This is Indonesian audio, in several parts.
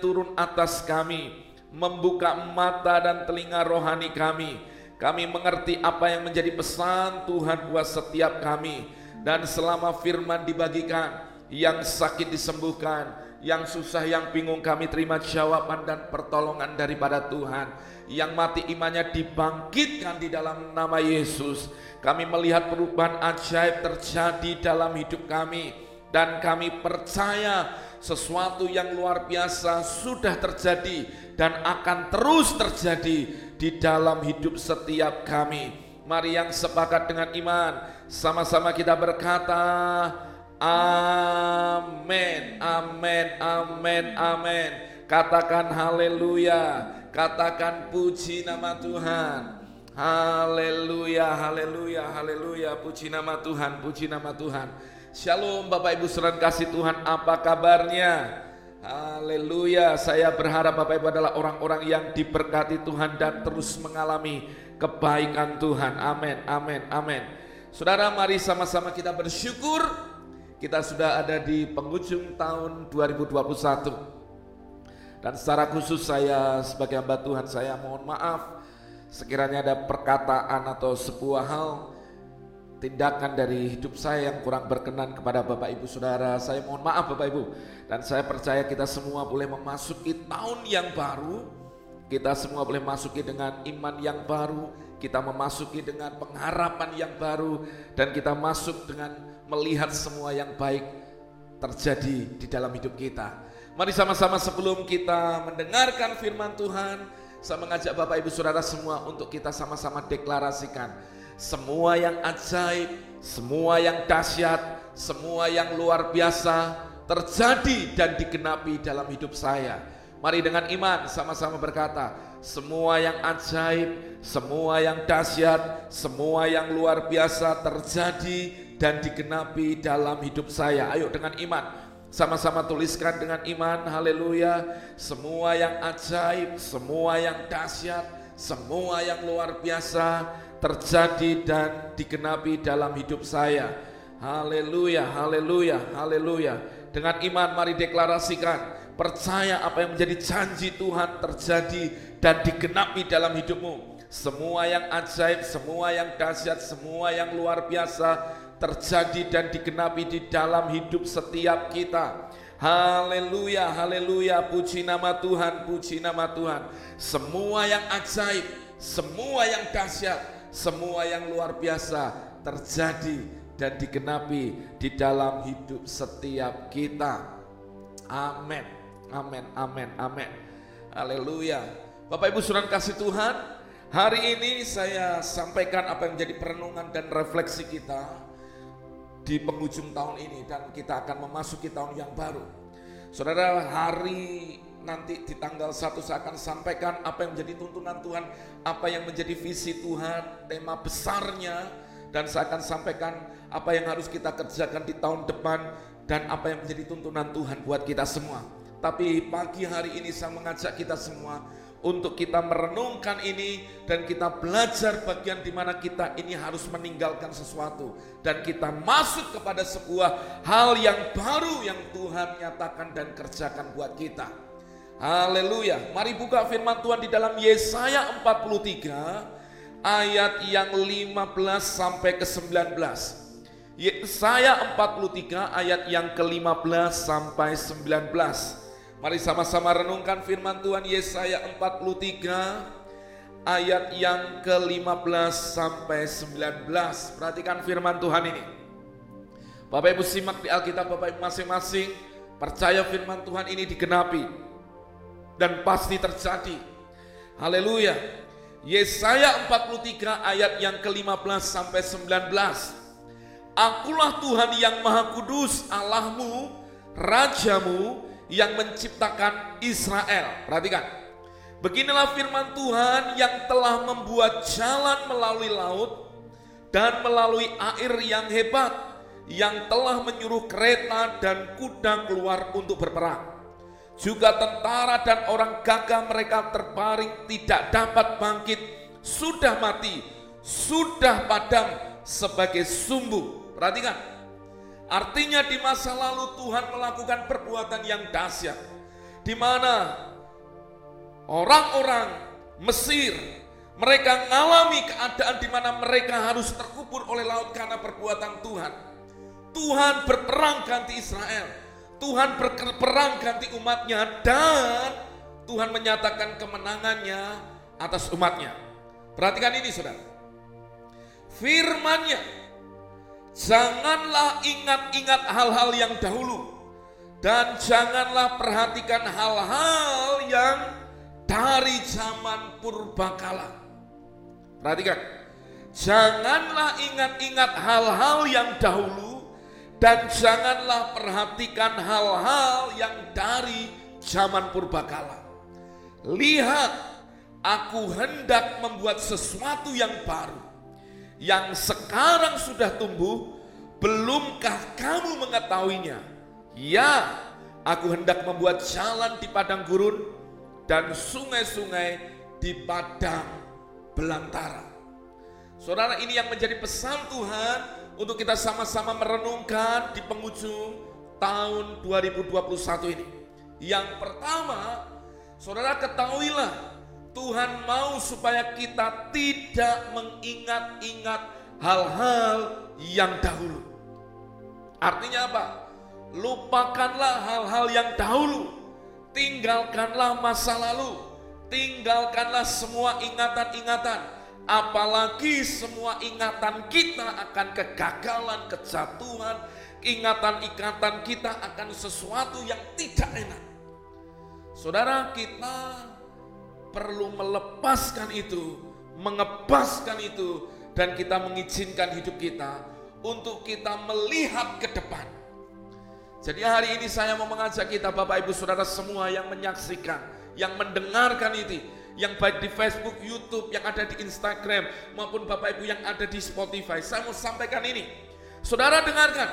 turun atas kami, membuka mata dan telinga rohani kami. Kami mengerti apa yang menjadi pesan Tuhan buat setiap kami. Dan selama firman dibagikan, yang sakit disembuhkan, yang susah, yang bingung kami terima jawaban dan pertolongan daripada Tuhan. Yang mati imannya dibangkitkan di dalam nama Yesus. Kami melihat perubahan ajaib terjadi dalam hidup kami dan kami percaya sesuatu yang luar biasa sudah terjadi dan akan terus terjadi di dalam hidup setiap kami. Mari yang sepakat dengan iman, sama-sama kita berkata, Amin, amin, amin, amin. Katakan haleluya, katakan puji nama Tuhan. Haleluya, haleluya, haleluya. Puji nama Tuhan, puji nama Tuhan. Shalom Bapak Ibu Saudara kasih Tuhan, apa kabarnya? Haleluya, saya berharap Bapak Ibu adalah orang-orang yang diberkati Tuhan dan terus mengalami kebaikan Tuhan. Amin, amin, amin. Saudara mari sama-sama kita bersyukur kita sudah ada di penghujung tahun 2021. Dan secara khusus saya sebagai hamba Tuhan saya mohon maaf sekiranya ada perkataan atau sebuah hal tindakan dari hidup saya yang kurang berkenan kepada Bapak Ibu Saudara. Saya mohon maaf Bapak Ibu. Dan saya percaya kita semua boleh memasuki tahun yang baru. Kita semua boleh masuki dengan iman yang baru. Kita memasuki dengan pengharapan yang baru. Dan kita masuk dengan melihat semua yang baik terjadi di dalam hidup kita. Mari sama-sama sebelum kita mendengarkan firman Tuhan. Saya mengajak Bapak Ibu Saudara semua untuk kita sama-sama deklarasikan semua yang ajaib, semua yang dahsyat, semua yang luar biasa terjadi dan digenapi dalam hidup saya. Mari dengan iman sama-sama berkata, semua yang ajaib, semua yang dahsyat, semua yang luar biasa terjadi dan digenapi dalam hidup saya. Ayo dengan iman, sama-sama tuliskan dengan iman, haleluya. Semua yang ajaib, semua yang dahsyat, semua yang luar biasa terjadi dan digenapi dalam hidup saya. Haleluya, haleluya, haleluya. Dengan iman mari deklarasikan, percaya apa yang menjadi janji Tuhan terjadi dan digenapi dalam hidupmu. Semua yang ajaib, semua yang dahsyat, semua yang luar biasa terjadi dan digenapi di dalam hidup setiap kita. Haleluya, haleluya, puji nama Tuhan, puji nama Tuhan. Semua yang ajaib, semua yang dahsyat, semua yang luar biasa terjadi dan digenapi di dalam hidup setiap kita. Amin. Amin. Amin. Amin. Haleluya. Bapak Ibu Saudara kasih Tuhan, hari ini saya sampaikan apa yang menjadi perenungan dan refleksi kita di penghujung tahun ini dan kita akan memasuki tahun yang baru. Saudara, hari nanti di tanggal 1 saya akan sampaikan apa yang menjadi tuntunan Tuhan, apa yang menjadi visi Tuhan, tema besarnya dan saya akan sampaikan apa yang harus kita kerjakan di tahun depan dan apa yang menjadi tuntunan Tuhan buat kita semua. Tapi pagi hari ini saya mengajak kita semua untuk kita merenungkan ini dan kita belajar bagian di mana kita ini harus meninggalkan sesuatu dan kita masuk kepada sebuah hal yang baru yang Tuhan nyatakan dan kerjakan buat kita. Haleluya. Mari buka firman Tuhan di dalam Yesaya 43 ayat yang 15 sampai ke 19. Yesaya 43 ayat yang ke-15 sampai 19. Mari sama-sama renungkan firman Tuhan Yesaya 43 ayat yang ke-15 sampai 19. Perhatikan firman Tuhan ini. Bapak Ibu simak di Alkitab Bapak Ibu masing-masing. Percaya firman Tuhan ini digenapi dan pasti terjadi. Haleluya. Yesaya 43 ayat yang ke-15 sampai 19. Akulah Tuhan yang Maha Kudus, Allahmu, Rajamu yang menciptakan Israel. Perhatikan. Beginilah firman Tuhan yang telah membuat jalan melalui laut dan melalui air yang hebat, yang telah menyuruh kereta dan kuda keluar untuk berperang juga tentara dan orang gagah mereka terbaring tidak dapat bangkit, sudah mati, sudah padam sebagai sumbu. Perhatikan, artinya di masa lalu Tuhan melakukan perbuatan yang dahsyat. di mana orang-orang Mesir mereka mengalami keadaan di mana mereka harus terkubur oleh laut karena perbuatan Tuhan. Tuhan berperang ganti Israel. Tuhan berperang ganti umatnya dan Tuhan menyatakan kemenangannya atas umatnya. Perhatikan ini saudara. Firmannya, janganlah ingat-ingat hal-hal yang dahulu dan janganlah perhatikan hal-hal yang dari zaman purbakala. Perhatikan. Janganlah ingat-ingat hal-hal yang dahulu dan janganlah perhatikan hal-hal yang dari zaman purbakala. Lihat, aku hendak membuat sesuatu yang baru yang sekarang sudah tumbuh, belumkah kamu mengetahuinya? Ya, aku hendak membuat jalan di padang gurun dan sungai-sungai di padang belantara. Saudara ini yang menjadi pesan Tuhan untuk kita sama-sama merenungkan di penghujung tahun 2021 ini. Yang pertama, saudara ketahuilah Tuhan mau supaya kita tidak mengingat-ingat hal-hal yang dahulu. Artinya apa? Lupakanlah hal-hal yang dahulu. Tinggalkanlah masa lalu Tinggalkanlah semua ingatan-ingatan, apalagi semua ingatan kita akan kegagalan, kejatuhan, ingatan-ingatan kita akan sesuatu yang tidak enak. Saudara, kita perlu melepaskan itu, mengebaskan itu, dan kita mengizinkan hidup kita untuk kita melihat ke depan. Jadi hari ini saya mau mengajak kita Bapak Ibu Saudara semua yang menyaksikan yang mendengarkan itu, yang baik di Facebook, YouTube, yang ada di Instagram, maupun Bapak Ibu yang ada di Spotify. Saya mau sampaikan ini. Saudara dengarkan,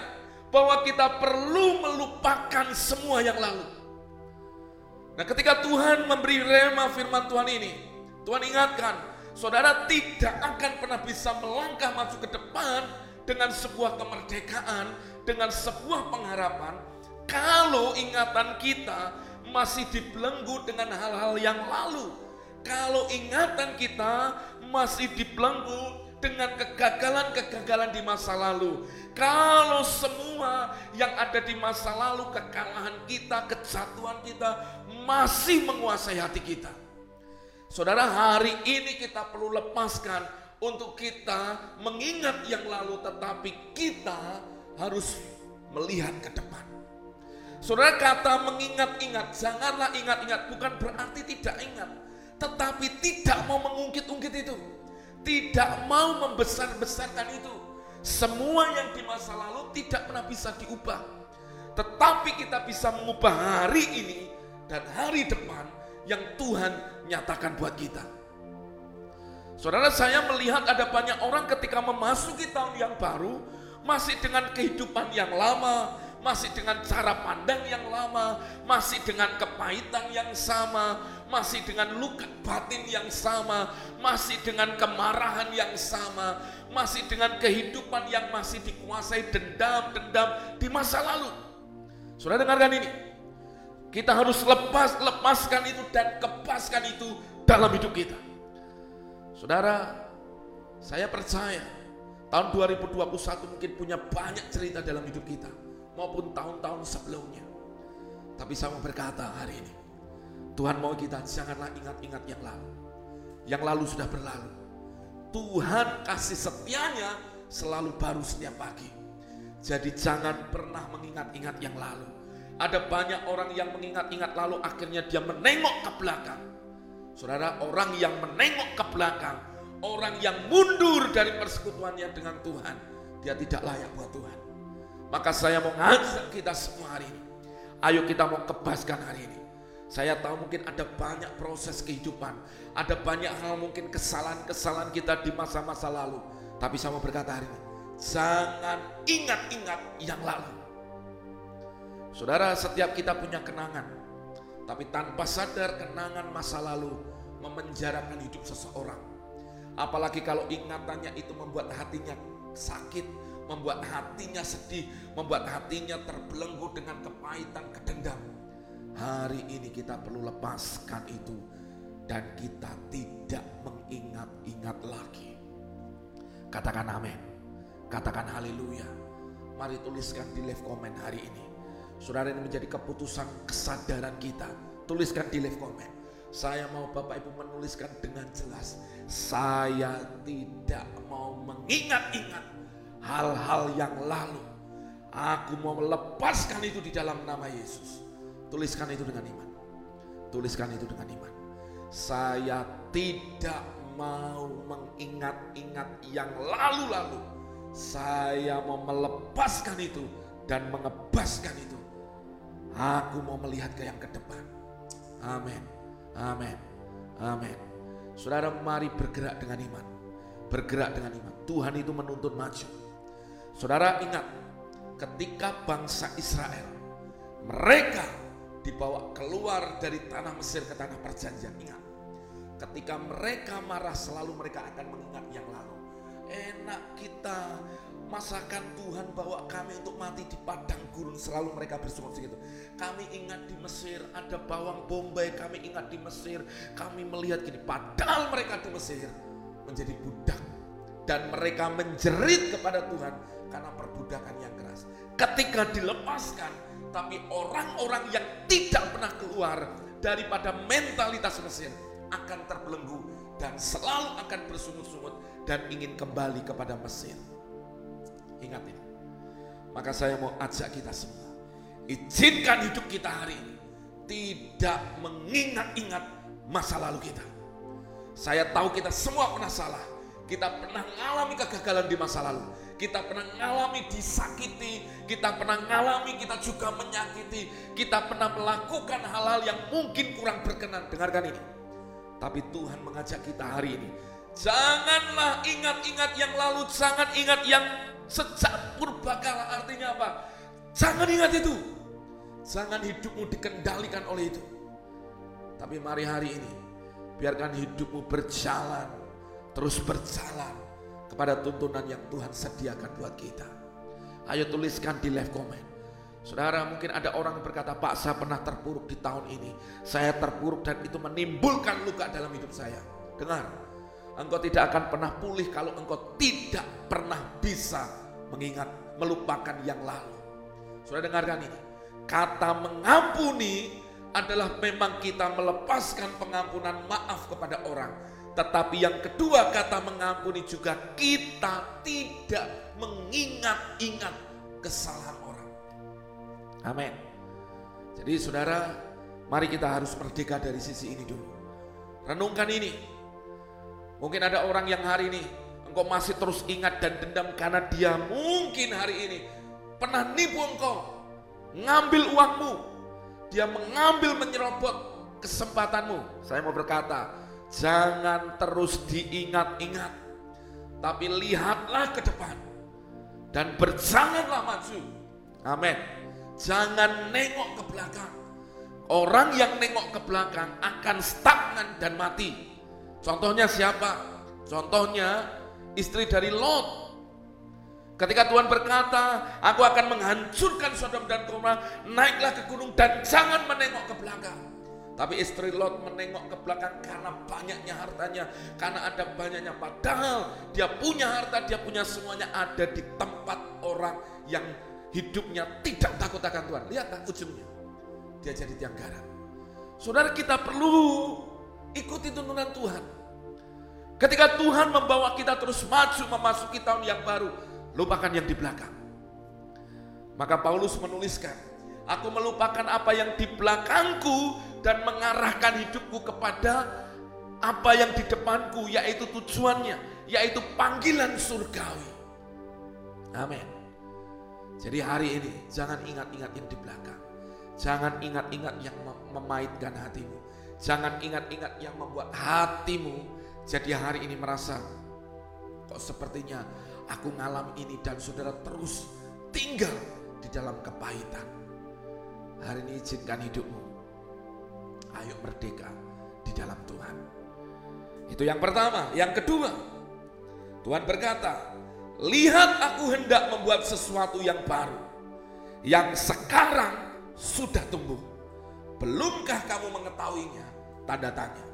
bahwa kita perlu melupakan semua yang lalu. Nah ketika Tuhan memberi rema firman Tuhan ini, Tuhan ingatkan, saudara tidak akan pernah bisa melangkah maju ke depan dengan sebuah kemerdekaan, dengan sebuah pengharapan, kalau ingatan kita masih dibelenggu dengan hal-hal yang lalu. Kalau ingatan kita masih dibelenggu dengan kegagalan-kegagalan di masa lalu. Kalau semua yang ada di masa lalu, kekalahan kita, kejatuhan kita masih menguasai hati kita. Saudara, hari ini kita perlu lepaskan untuk kita mengingat yang lalu, tetapi kita harus melihat ke depan. Saudara kata mengingat-ingat, janganlah ingat-ingat, bukan berarti tidak ingat. Tetapi tidak mau mengungkit-ungkit itu. Tidak mau membesar-besarkan itu. Semua yang di masa lalu tidak pernah bisa diubah. Tetapi kita bisa mengubah hari ini dan hari depan yang Tuhan nyatakan buat kita. Saudara saya melihat ada banyak orang ketika memasuki tahun yang baru masih dengan kehidupan yang lama, masih dengan cara pandang yang lama, masih dengan kepahitan yang sama, masih dengan luka batin yang sama, masih dengan kemarahan yang sama, masih dengan kehidupan yang masih dikuasai dendam-dendam di masa lalu. Sudah dengarkan ini. Kita harus lepas, lepaskan itu dan kepaskan itu dalam hidup kita. Saudara, saya percaya tahun 2021 mungkin punya banyak cerita dalam hidup kita maupun tahun-tahun sebelumnya. Tapi saya mau berkata hari ini, Tuhan mau kita janganlah ingat-ingat yang lalu. Yang lalu sudah berlalu. Tuhan kasih setianya selalu baru setiap pagi. Jadi jangan pernah mengingat-ingat yang lalu. Ada banyak orang yang mengingat-ingat lalu akhirnya dia menengok ke belakang. Saudara, orang yang menengok ke belakang, orang yang mundur dari persekutuannya dengan Tuhan, dia tidak layak buat Tuhan. Maka saya mau ngajak kita semua hari ini. Ayo kita mau kebaskan hari ini. Saya tahu mungkin ada banyak proses kehidupan. Ada banyak hal mungkin kesalahan-kesalahan kita di masa-masa lalu. Tapi saya mau berkata hari ini. Jangan ingat-ingat yang lalu. Saudara, setiap kita punya kenangan. Tapi tanpa sadar kenangan masa lalu memenjarakan hidup seseorang. Apalagi kalau ingatannya itu membuat hatinya sakit, membuat hatinya sedih, membuat hatinya terbelenggu dengan kepahitan, kedendam. Hari ini kita perlu lepaskan itu dan kita tidak mengingat-ingat lagi. Katakan amin. Katakan haleluya. Mari tuliskan di live comment hari ini. Saudara ini menjadi keputusan kesadaran kita. Tuliskan di live comment. Saya mau Bapak Ibu menuliskan dengan jelas. Saya tidak mau mengingat-ingat hal-hal yang lalu. Aku mau melepaskan itu di dalam nama Yesus. Tuliskan itu dengan iman. Tuliskan itu dengan iman. Saya tidak mau mengingat-ingat yang lalu-lalu. Saya mau melepaskan itu dan mengebaskan itu. Aku mau melihat ke yang ke depan. Amin. Amin. Amin. Saudara mari bergerak dengan iman. Bergerak dengan iman. Tuhan itu menuntut maju. Saudara ingat ketika bangsa Israel mereka dibawa keluar dari tanah Mesir ke tanah perjanjian. Ingat, ketika mereka marah selalu mereka akan mengingat yang lalu. Enak kita Masakan Tuhan bawa kami untuk mati di padang gurun selalu mereka bersungut segitu. Kami ingat di Mesir ada bawang bombay, kami ingat di Mesir, kami melihat gini. Padahal mereka di Mesir menjadi budak dan mereka menjerit kepada Tuhan karena perbudakan yang keras. Ketika dilepaskan, tapi orang-orang yang tidak pernah keluar daripada mentalitas Mesir akan terbelenggu dan selalu akan bersungut-sungut dan ingin kembali kepada Mesir. Ingat ini. Maka saya mau ajak kita semua. Izinkan hidup kita hari ini. Tidak mengingat-ingat masa lalu kita. Saya tahu kita semua pernah salah. Kita pernah mengalami kegagalan di masa lalu. Kita pernah mengalami disakiti, kita pernah mengalami kita juga menyakiti, kita pernah melakukan hal-hal yang mungkin kurang berkenan. Dengarkan ini. Tapi Tuhan mengajak kita hari ini, janganlah ingat-ingat yang lalu, jangan ingat yang Sejak purbakala artinya apa? Jangan ingat itu. Jangan hidupmu dikendalikan oleh itu. Tapi mari hari ini, biarkan hidupmu berjalan, terus berjalan kepada tuntunan yang Tuhan sediakan buat kita. Ayo tuliskan di live comment. Saudara mungkin ada orang yang berkata, Pak saya pernah terpuruk di tahun ini. Saya terpuruk dan itu menimbulkan luka dalam hidup saya. Dengar, Engkau tidak akan pernah pulih kalau engkau tidak pernah bisa mengingat, melupakan yang lalu. Sudah dengarkan ini. Kata mengampuni adalah memang kita melepaskan pengampunan maaf kepada orang. Tetapi yang kedua kata mengampuni juga kita tidak mengingat-ingat kesalahan orang. Amin. Jadi saudara, mari kita harus merdeka dari sisi ini dulu. Renungkan ini. Mungkin ada orang yang hari ini engkau masih terus ingat dan dendam karena dia mungkin hari ini pernah nipu engkau, ngambil uangmu, dia mengambil menyerobot kesempatanmu. Saya mau berkata, jangan terus diingat-ingat, tapi lihatlah ke depan dan berjalanlah maju. Amin. Jangan nengok ke belakang. Orang yang nengok ke belakang akan stagnan dan mati. Contohnya siapa? Contohnya istri dari Lot. Ketika Tuhan berkata, aku akan menghancurkan Sodom dan Gomora, naiklah ke gunung dan jangan menengok ke belakang. Tapi istri Lot menengok ke belakang karena banyaknya hartanya, karena ada banyaknya. Padahal dia punya harta, dia punya semuanya ada di tempat orang yang hidupnya tidak takut akan Tuhan. Lihatlah ujungnya. Dia jadi tiang garam. Saudara kita perlu ikuti tuntunan Tuhan. Ketika Tuhan membawa kita terus maju memasuki tahun yang baru, lupakan yang di belakang. Maka Paulus menuliskan, aku melupakan apa yang di belakangku dan mengarahkan hidupku kepada apa yang di depanku, yaitu tujuannya, yaitu panggilan surgawi. Amin. Jadi hari ini jangan ingat-ingat yang di belakang. Jangan ingat-ingat yang memaitkan hatimu. Jangan ingat-ingat yang membuat hatimu jadi hari ini merasa kok sepertinya aku ngalami ini dan saudara terus tinggal di dalam kepahitan. Hari ini izinkan hidupmu. Ayo merdeka di dalam Tuhan. Itu yang pertama. Yang kedua, Tuhan berkata, lihat aku hendak membuat sesuatu yang baru. Yang sekarang sudah tumbuh. Belumkah kamu mengetahuinya? Tanda tanya.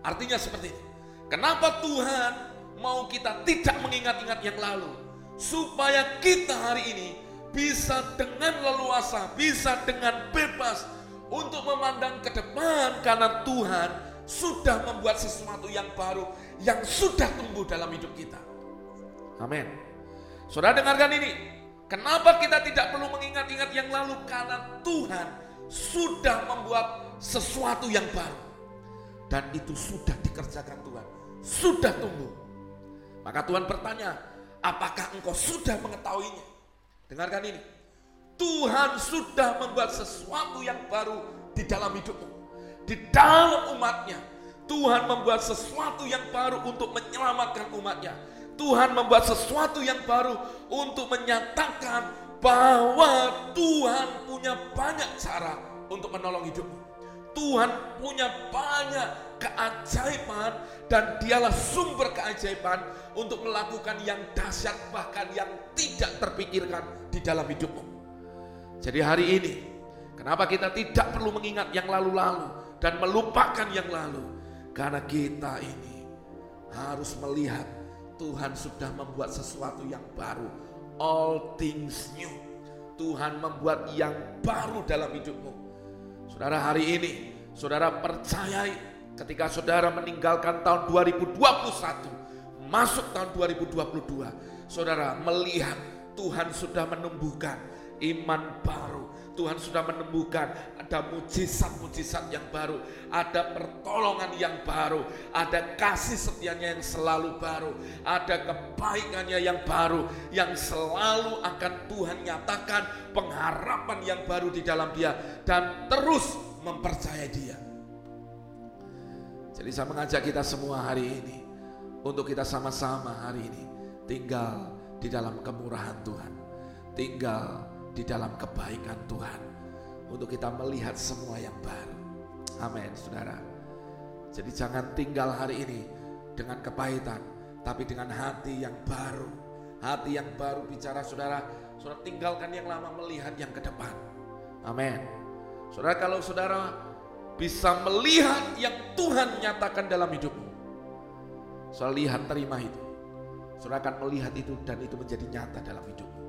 Artinya seperti ini. Kenapa Tuhan mau kita tidak mengingat-ingat yang lalu? Supaya kita hari ini bisa dengan leluasa, bisa dengan bebas untuk memandang ke depan karena Tuhan sudah membuat sesuatu yang baru yang sudah tumbuh dalam hidup kita. Amin. Saudara dengarkan ini. Kenapa kita tidak perlu mengingat-ingat yang lalu? Karena Tuhan sudah membuat sesuatu yang baru. Dan itu sudah dikerjakan Tuhan. Sudah tumbuh. Maka Tuhan bertanya, apakah engkau sudah mengetahuinya? Dengarkan ini. Tuhan sudah membuat sesuatu yang baru di dalam hidupmu. Di dalam umatnya. Tuhan membuat sesuatu yang baru untuk menyelamatkan umatnya Tuhan membuat sesuatu yang baru untuk menyatakan bahwa Tuhan punya banyak cara untuk menolong hidupmu. Tuhan punya banyak keajaiban dan dialah sumber keajaiban untuk melakukan yang dahsyat bahkan yang tidak terpikirkan di dalam hidupmu. Jadi hari ini, kenapa kita tidak perlu mengingat yang lalu-lalu dan melupakan yang lalu? Karena kita ini harus melihat Tuhan sudah membuat sesuatu yang baru. All things new. Tuhan membuat yang baru dalam hidupmu. Saudara hari ini, saudara percayai ketika saudara meninggalkan tahun 2021, masuk tahun 2022, saudara melihat Tuhan sudah menumbuhkan iman baru, Tuhan sudah menemukan ada mujizat-mujizat yang baru, ada pertolongan yang baru, ada kasih setianya yang selalu baru, ada kebaikannya yang baru, yang selalu akan Tuhan nyatakan pengharapan yang baru di dalam dia dan terus mempercayai dia. Jadi saya mengajak kita semua hari ini untuk kita sama-sama hari ini tinggal di dalam kemurahan Tuhan. Tinggal di dalam kebaikan Tuhan untuk kita melihat semua yang baru. Amin, saudara. Jadi jangan tinggal hari ini dengan kepahitan, tapi dengan hati yang baru. Hati yang baru bicara saudara, saudara tinggalkan yang lama melihat yang ke depan. Amin. Saudara kalau saudara bisa melihat yang Tuhan nyatakan dalam hidupmu. Saudara lihat terima itu. Saudara akan melihat itu dan itu menjadi nyata dalam hidupmu.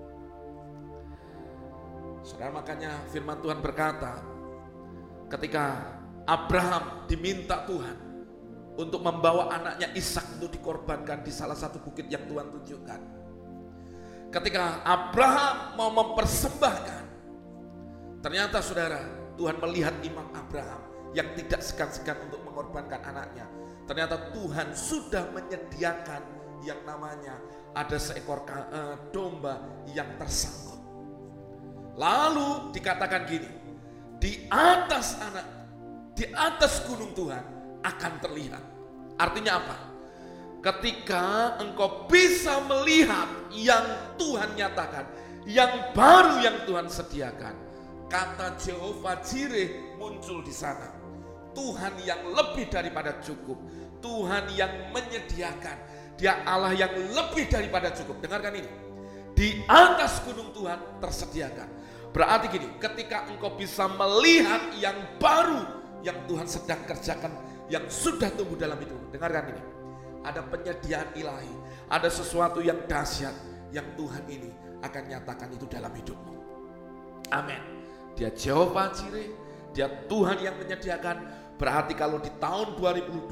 Saudara makanya firman Tuhan berkata, ketika Abraham diminta Tuhan untuk membawa anaknya Ishak untuk dikorbankan di salah satu bukit yang Tuhan tunjukkan. Ketika Abraham mau mempersembahkan, ternyata saudara Tuhan melihat iman Abraham yang tidak segan-segan untuk mengorbankan anaknya. Ternyata Tuhan sudah menyediakan yang namanya ada seekor eh, domba yang tersangkut Lalu dikatakan gini, di atas anak, di atas gunung Tuhan akan terlihat. Artinya apa? Ketika engkau bisa melihat yang Tuhan nyatakan, yang baru yang Tuhan sediakan, kata Jehovah Jireh muncul di sana. Tuhan yang lebih daripada cukup, Tuhan yang menyediakan, Dia Allah yang lebih daripada cukup. Dengarkan ini. Di atas gunung Tuhan tersediakan Berarti gini, ketika engkau bisa melihat yang baru yang Tuhan sedang kerjakan, yang sudah tumbuh dalam itu. Dengarkan ini. Ada penyediaan ilahi, ada sesuatu yang dahsyat yang Tuhan ini akan nyatakan itu dalam hidupmu. Amin. Dia Jehovah Jireh, dia Tuhan yang menyediakan. Berarti kalau di tahun 2021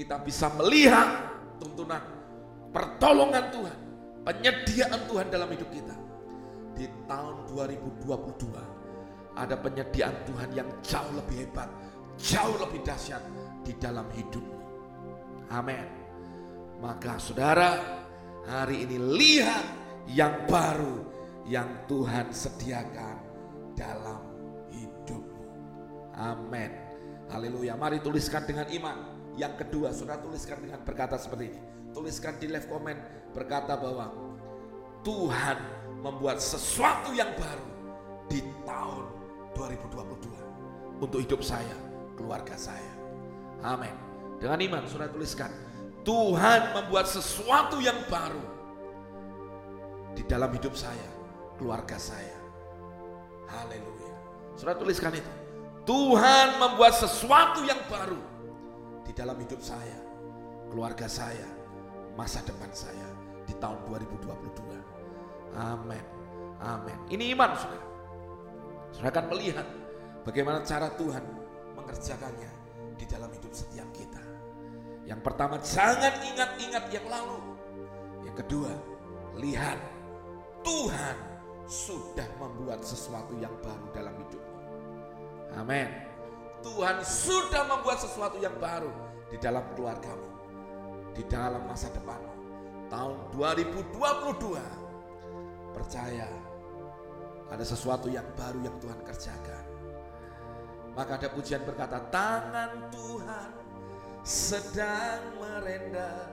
kita bisa melihat tuntunan pertolongan Tuhan, penyediaan Tuhan dalam hidup kita di tahun 2022 ada penyediaan Tuhan yang jauh lebih hebat, jauh lebih dahsyat di dalam hidupmu. Amin. Maka saudara, hari ini lihat yang baru yang Tuhan sediakan dalam hidupmu. Amin. Haleluya. Mari tuliskan dengan iman. Yang kedua, saudara tuliskan dengan berkata seperti ini. Tuliskan di left comment berkata bahwa Tuhan membuat sesuatu yang baru di tahun 2022 untuk hidup saya, keluarga saya. Amin. Dengan iman sudah tuliskan, Tuhan membuat sesuatu yang baru di dalam hidup saya, keluarga saya. Haleluya. Sudah tuliskan itu. Tuhan membuat sesuatu yang baru di dalam hidup saya, keluarga saya, masa depan saya di tahun 2022. Amin. Amin. Ini iman, saudara. Saudara akan melihat bagaimana cara Tuhan mengerjakannya di dalam hidup setiap kita. Yang pertama, jangan ingat-ingat yang lalu. Yang kedua, lihat Tuhan sudah membuat sesuatu yang baru dalam hidupmu. Amin. Tuhan sudah membuat sesuatu yang baru di dalam keluargamu, di dalam masa depanmu. Tahun 2022, percaya ada sesuatu yang baru yang Tuhan kerjakan. Maka ada pujian berkata, tangan Tuhan sedang merenda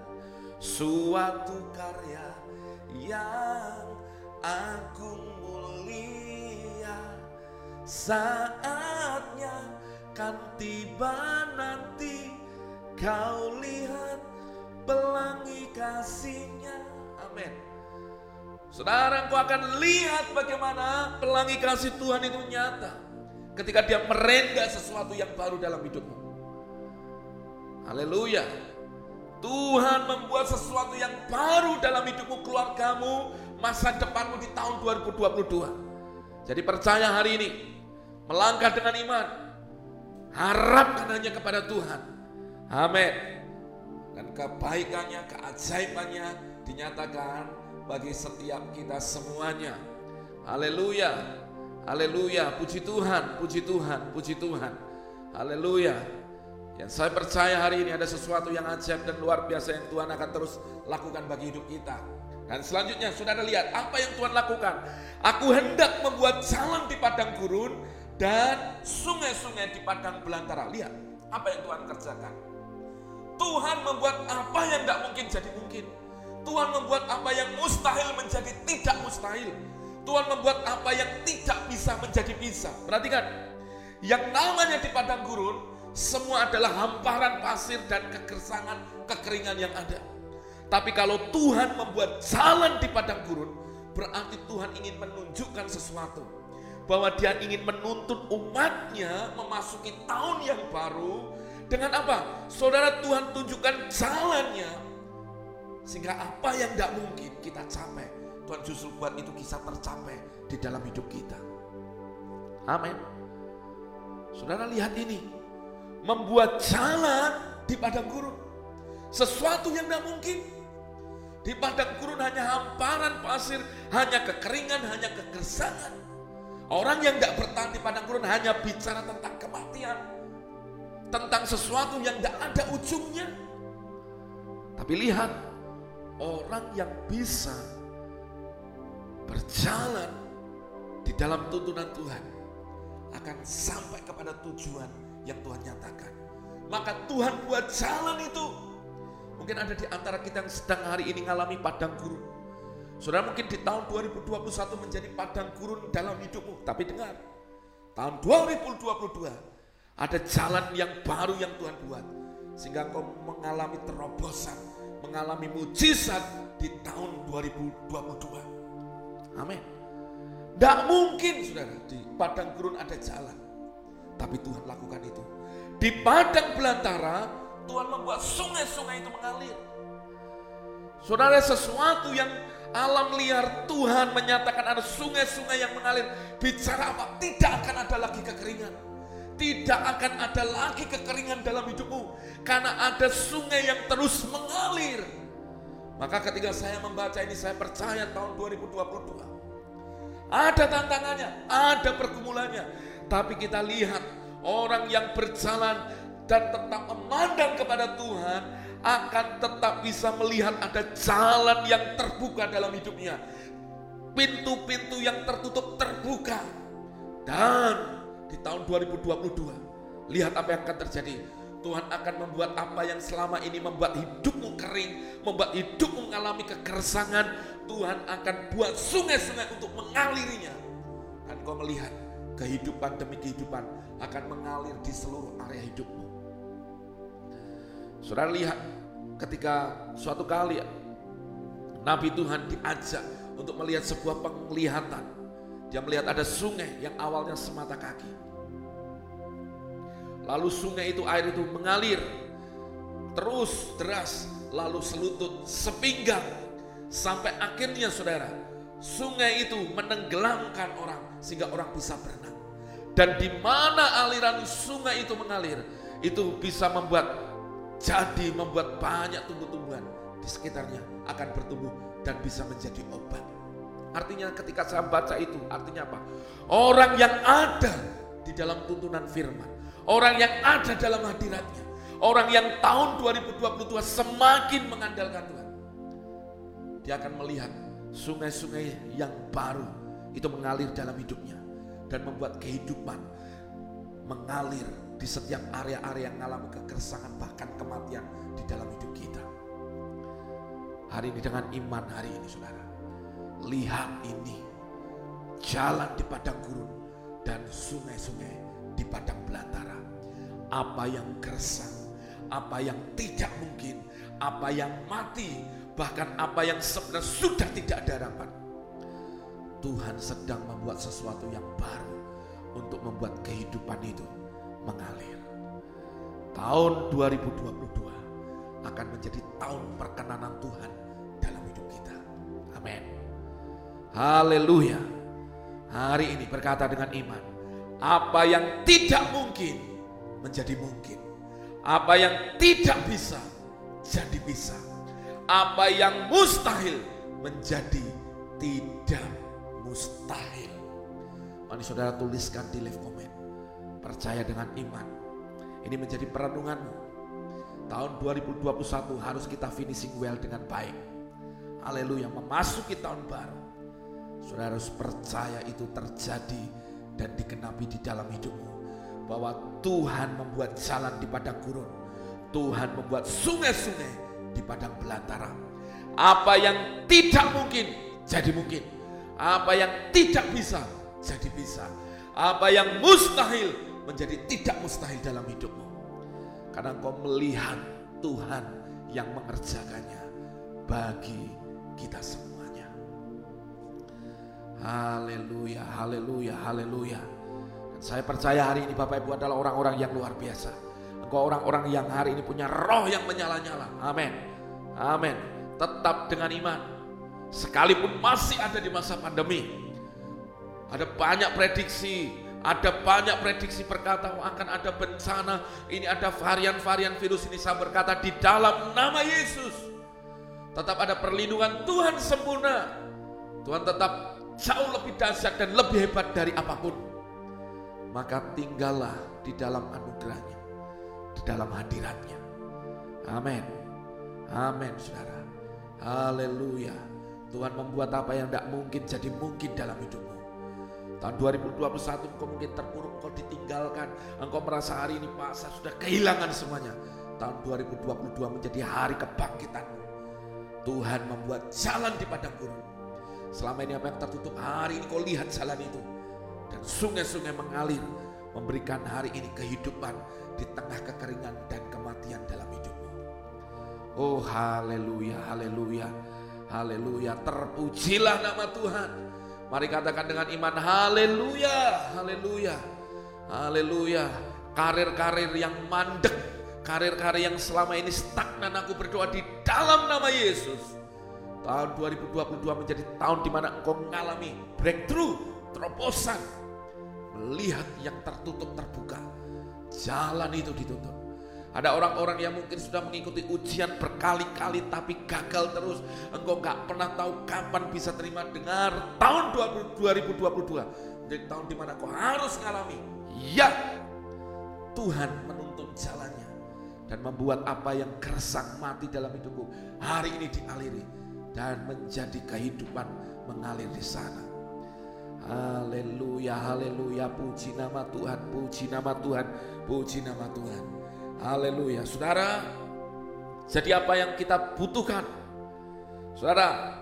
suatu karya yang agung mulia saatnya kan tiba nanti kau lihat pelangi kasihnya amin saudara engkau akan lihat bagaimana pelangi kasih Tuhan itu nyata ketika dia merendah sesuatu yang baru dalam hidupmu. Haleluya. Tuhan membuat sesuatu yang baru dalam hidupmu, keluargamu, masa depanmu di tahun 2022. Jadi percaya hari ini, melangkah dengan iman, harapkan hanya kepada Tuhan. Amin. Dan kebaikannya, keajaibannya dinyatakan bagi setiap kita semuanya. Haleluya. Haleluya, puji Tuhan, puji Tuhan, puji Tuhan. Haleluya. Yang saya percaya hari ini ada sesuatu yang ajaib dan luar biasa yang Tuhan akan terus lakukan bagi hidup kita. Dan selanjutnya saudara lihat apa yang Tuhan lakukan. Aku hendak membuat jalan di padang gurun dan sungai-sungai di padang belantara. Lihat apa yang Tuhan kerjakan. Tuhan membuat apa yang tidak mungkin jadi mungkin. Tuhan membuat apa yang mustahil menjadi tidak mustahil. Tuhan membuat apa yang tidak bisa menjadi bisa. Perhatikan, yang namanya di padang gurun semua adalah hamparan pasir dan kegersangan, kekeringan yang ada. Tapi kalau Tuhan membuat jalan di padang gurun, berarti Tuhan ingin menunjukkan sesuatu. Bahwa dia ingin menuntut umatnya memasuki tahun yang baru dengan apa? Saudara Tuhan tunjukkan jalannya. Sehingga apa yang tidak mungkin kita capai Tuhan justru buat itu kisah tercapai di dalam hidup kita. Amin. Saudara lihat ini. Membuat jalan di padang gurun. Sesuatu yang tidak mungkin. Di padang gurun hanya hamparan pasir, hanya kekeringan, hanya kegersangan. Orang yang tidak bertahan di padang gurun hanya bicara tentang kematian. Tentang sesuatu yang tidak ada ujungnya. Tapi lihat, orang yang bisa berjalan di dalam tuntunan Tuhan akan sampai kepada tujuan yang Tuhan nyatakan. Maka Tuhan buat jalan itu. Mungkin ada di antara kita yang sedang hari ini mengalami padang gurun. Saudara mungkin di tahun 2021 menjadi padang gurun dalam hidupmu. Tapi dengar, tahun 2022 ada jalan yang baru yang Tuhan buat. Sehingga kau mengalami terobosan, mengalami mujizat di tahun 2022. Amin. Tidak mungkin saudara di padang gurun ada jalan. Tapi Tuhan lakukan itu. Di padang belantara Tuhan membuat sungai-sungai itu mengalir. Saudara sesuatu yang alam liar Tuhan menyatakan ada sungai-sungai yang mengalir. Bicara apa? Tidak akan ada lagi kekeringan. Tidak akan ada lagi kekeringan dalam hidupmu. Karena ada sungai yang terus mengalir maka ketika saya membaca ini saya percaya tahun 2022 ada tantangannya, ada pergumulannya. Tapi kita lihat orang yang berjalan dan tetap memandang kepada Tuhan akan tetap bisa melihat ada jalan yang terbuka dalam hidupnya. Pintu-pintu yang tertutup terbuka. Dan di tahun 2022 lihat apa yang akan terjadi Tuhan akan membuat apa yang selama ini membuat hidupmu kering, membuat hidupmu mengalami kegersangan, Tuhan akan buat sungai-sungai untuk mengalirinya. Dan kau melihat kehidupan demi kehidupan akan mengalir di seluruh area hidupmu. Saudara lihat ketika suatu kali Nabi Tuhan diajak untuk melihat sebuah penglihatan. Dia melihat ada sungai yang awalnya semata kaki Lalu sungai itu air itu mengalir terus deras lalu selutut sepinggang sampai akhirnya saudara sungai itu menenggelamkan orang sehingga orang bisa berenang. Dan di mana aliran sungai itu mengalir itu bisa membuat jadi membuat banyak tumbuh-tumbuhan di sekitarnya akan bertumbuh dan bisa menjadi obat. Artinya ketika saya baca itu artinya apa? Orang yang ada di dalam tuntunan firman. Orang yang ada dalam hadiratnya. Orang yang tahun 2022 semakin mengandalkan Tuhan. Dia akan melihat sungai-sungai yang baru itu mengalir dalam hidupnya. Dan membuat kehidupan mengalir di setiap area-area yang mengalami kegersangan bahkan kematian di dalam hidup kita. Hari ini dengan iman hari ini saudara. Lihat ini. Jalan di padang gurun dan sungai-sungai di padang belantara. Apa yang gersang, apa yang tidak mungkin, apa yang mati, bahkan apa yang sebenarnya sudah tidak ada harapan. Tuhan sedang membuat sesuatu yang baru untuk membuat kehidupan itu mengalir. Tahun 2022 akan menjadi tahun perkenanan Tuhan dalam hidup kita. Amin. Haleluya. Hari ini berkata dengan iman, apa yang tidak mungkin menjadi mungkin. Apa yang tidak bisa jadi bisa. Apa yang mustahil menjadi tidak mustahil. Mari saudara tuliskan di live comment. Percaya dengan iman. Ini menjadi perenunganmu. Tahun 2021 harus kita finishing well dengan baik. Haleluya, memasuki tahun baru. Saudara harus percaya itu terjadi dan digenapi di dalam hidupmu. Bahwa Tuhan membuat jalan di padang gurun. Tuhan membuat sungai-sungai di padang belantara. Apa yang tidak mungkin jadi mungkin. Apa yang tidak bisa jadi bisa. Apa yang mustahil menjadi tidak mustahil dalam hidupmu. Karena engkau melihat Tuhan yang mengerjakannya bagi kita semua. Haleluya, haleluya, haleluya. saya percaya hari ini Bapak Ibu adalah orang-orang yang luar biasa. Engkau orang-orang yang hari ini punya roh yang menyala-nyala. Amin. Amin. Tetap dengan iman. Sekalipun masih ada di masa pandemi. Ada banyak prediksi, ada banyak prediksi berkata oh, akan ada bencana. Ini ada varian-varian virus ini saya berkata di dalam nama Yesus. Tetap ada perlindungan Tuhan sempurna. Tuhan tetap jauh lebih dahsyat dan lebih hebat dari apa pun. Maka tinggallah di dalam anugerahnya, di dalam hadiratnya. Amin. Amin saudara. Haleluya. Tuhan membuat apa yang tidak mungkin jadi mungkin dalam hidupmu. Tahun 2021 engkau mungkin terpuruk, engkau ditinggalkan. Engkau merasa hari ini Pak sudah kehilangan semuanya. Tahun 2022 menjadi hari kebangkitanmu. Tuhan membuat jalan di padang gurun Selama ini apa yang tertutup, hari ini kau lihat jalan itu. Dan sungai-sungai mengalir, memberikan hari ini kehidupan di tengah kekeringan dan kematian dalam hidupmu. Oh haleluya, haleluya, haleluya. Terpujilah nama Tuhan. Mari katakan dengan iman, haleluya, haleluya, haleluya. Karir-karir yang mandek, karir-karir yang selama ini stagnan aku berdoa di dalam nama Yesus Tahun 2022 menjadi tahun di mana engkau mengalami breakthrough, terobosan. Melihat yang tertutup terbuka. Jalan itu ditutup. Ada orang-orang yang mungkin sudah mengikuti ujian berkali-kali tapi gagal terus. Engkau gak pernah tahu kapan bisa terima dengar tahun 2022. Menjadi tahun di mana kau harus mengalami. Ya, Tuhan menuntun jalannya. Dan membuat apa yang keresang mati dalam hidupku. Hari ini dialiri dan menjadi kehidupan mengalir di sana. Haleluya, haleluya, puji nama Tuhan, puji nama Tuhan, puji nama Tuhan. Haleluya, saudara. Jadi apa yang kita butuhkan? Saudara,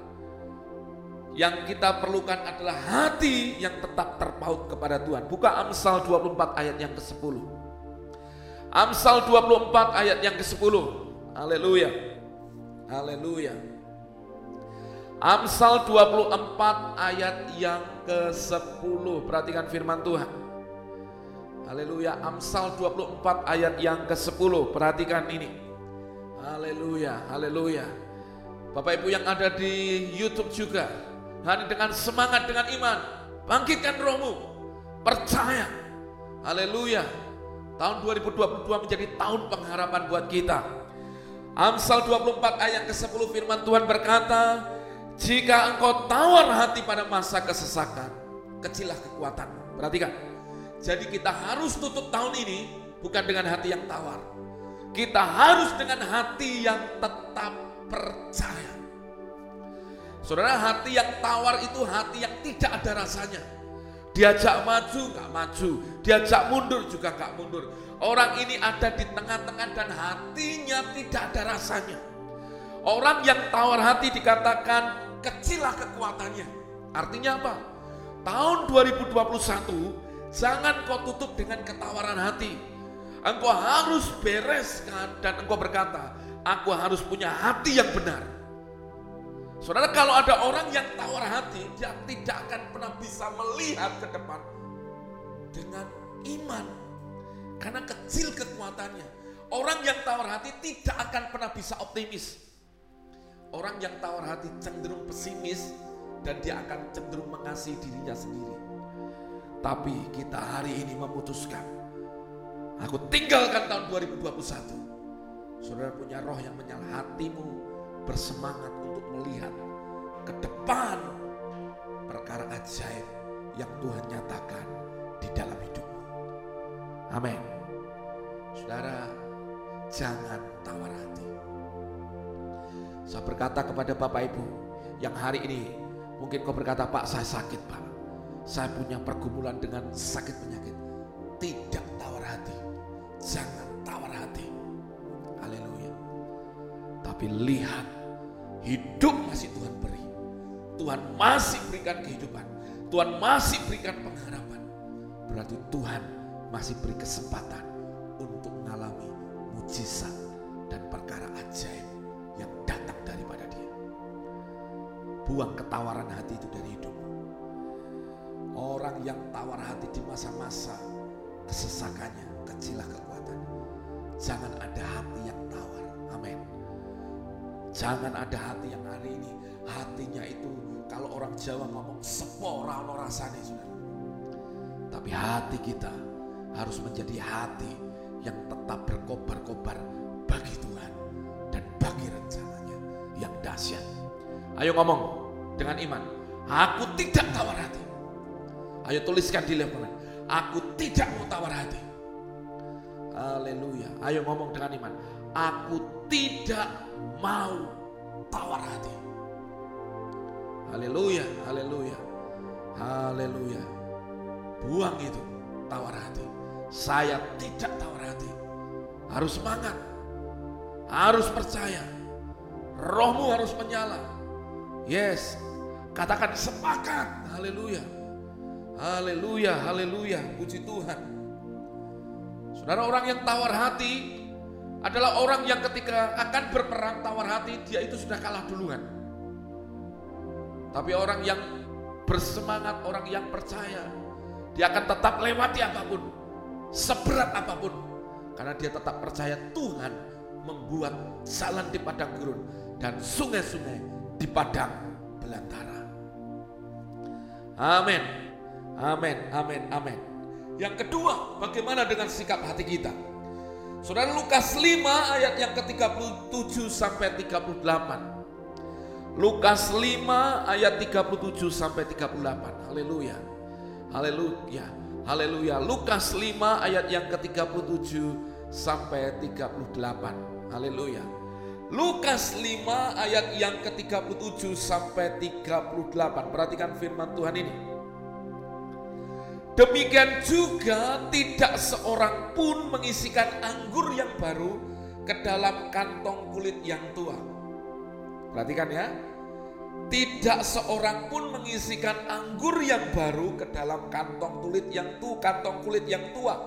yang kita perlukan adalah hati yang tetap terpaut kepada Tuhan. Buka Amsal 24 ayat yang ke-10. Amsal 24 ayat yang ke-10. Haleluya. Haleluya. Amsal 24 ayat yang ke-10. Perhatikan firman Tuhan. Haleluya. Amsal 24 ayat yang ke-10. Perhatikan ini. Haleluya. Haleluya. Bapak Ibu yang ada di YouTube juga. Hari dengan semangat dengan iman. Bangkitkan rohmu. Percaya. Haleluya. Tahun 2022 menjadi tahun pengharapan buat kita. Amsal 24 ayat ke-10 firman Tuhan berkata, jika engkau tawar hati pada masa kesesakan, kecilah kekuatan. Perhatikan. Jadi kita harus tutup tahun ini bukan dengan hati yang tawar. Kita harus dengan hati yang tetap percaya. Saudara, hati yang tawar itu hati yang tidak ada rasanya. Diajak maju gak maju, diajak mundur juga gak mundur. Orang ini ada di tengah-tengah dan hatinya tidak ada rasanya. Orang yang tawar hati dikatakan kecilah kekuatannya. Artinya apa? Tahun 2021 jangan kau tutup dengan ketawaran hati. Engkau harus bereskan dan engkau berkata, aku harus punya hati yang benar. Saudara kalau ada orang yang tawar hati, dia tidak akan pernah bisa melihat ke depan dengan iman. Karena kecil kekuatannya. Orang yang tawar hati tidak akan pernah bisa optimis. Orang yang tawar hati cenderung pesimis dan dia akan cenderung mengasihi dirinya sendiri. Tapi kita hari ini memutuskan, aku tinggalkan tahun 2021. Saudara punya roh yang menyala hatimu bersemangat untuk melihat ke depan perkara ajaib yang Tuhan nyatakan di dalam hidupmu. Amin. Saudara, jangan tawar hati. Saya berkata kepada Bapak Ibu yang hari ini mungkin kau berkata Pak saya sakit Pak. Saya punya pergumulan dengan sakit penyakit. Tidak tawar hati. Jangan tawar hati. Haleluya. Tapi lihat hidup masih Tuhan beri. Tuhan masih berikan kehidupan. Tuhan masih berikan pengharapan. Berarti Tuhan masih beri kesempatan untuk mengalami mujizat dan perkara ajaib Buang ketawaran hati itu dari hidupmu. Yang tawar hati di masa-masa kesesakannya, kecilah kekuatan. Jangan ada hati yang tawar. Amin. Jangan ada hati yang hari ini hatinya itu kalau orang Jawa ngomong sepo orang rasanya saudara. Tapi hati kita harus menjadi hati yang tetap berkobar-kobar bagi Tuhan dan bagi rencananya yang dahsyat. Ayo ngomong, dengan iman. Aku tidak tawar hati. Ayo tuliskan di level Aku tidak mau tawar hati. Haleluya. Ayo ngomong dengan iman. Aku tidak mau tawar hati. Haleluya, haleluya. Haleluya. Buang itu tawar hati. Saya tidak tawar hati. Harus semangat. Harus percaya. Rohmu harus menyala. Yes, Katakan sepakat. Haleluya. Haleluya, haleluya. Puji Tuhan. Saudara orang yang tawar hati adalah orang yang ketika akan berperang tawar hati dia itu sudah kalah duluan. Tapi orang yang bersemangat, orang yang percaya, dia akan tetap lewati apa pun, seberat apa pun. Karena dia tetap percaya Tuhan membuat jalan di padang gurun dan sungai-sungai di padang belantara. Amin. Amin, amin, amin. Yang kedua, bagaimana dengan sikap hati kita? Saudara Lukas 5 ayat yang ke-37 sampai 38. Lukas 5 ayat 37 sampai 38. Haleluya. Haleluya. Haleluya. Lukas 5 ayat yang ke-37 sampai 38. Haleluya. Lukas 5 ayat yang ke-37 sampai 38. Perhatikan firman Tuhan ini. Demikian juga tidak seorang pun mengisikan anggur yang baru ke dalam kantong kulit yang tua. Perhatikan ya. Tidak seorang pun mengisikan anggur yang baru ke dalam kantong kulit yang tua, kantong kulit yang tua.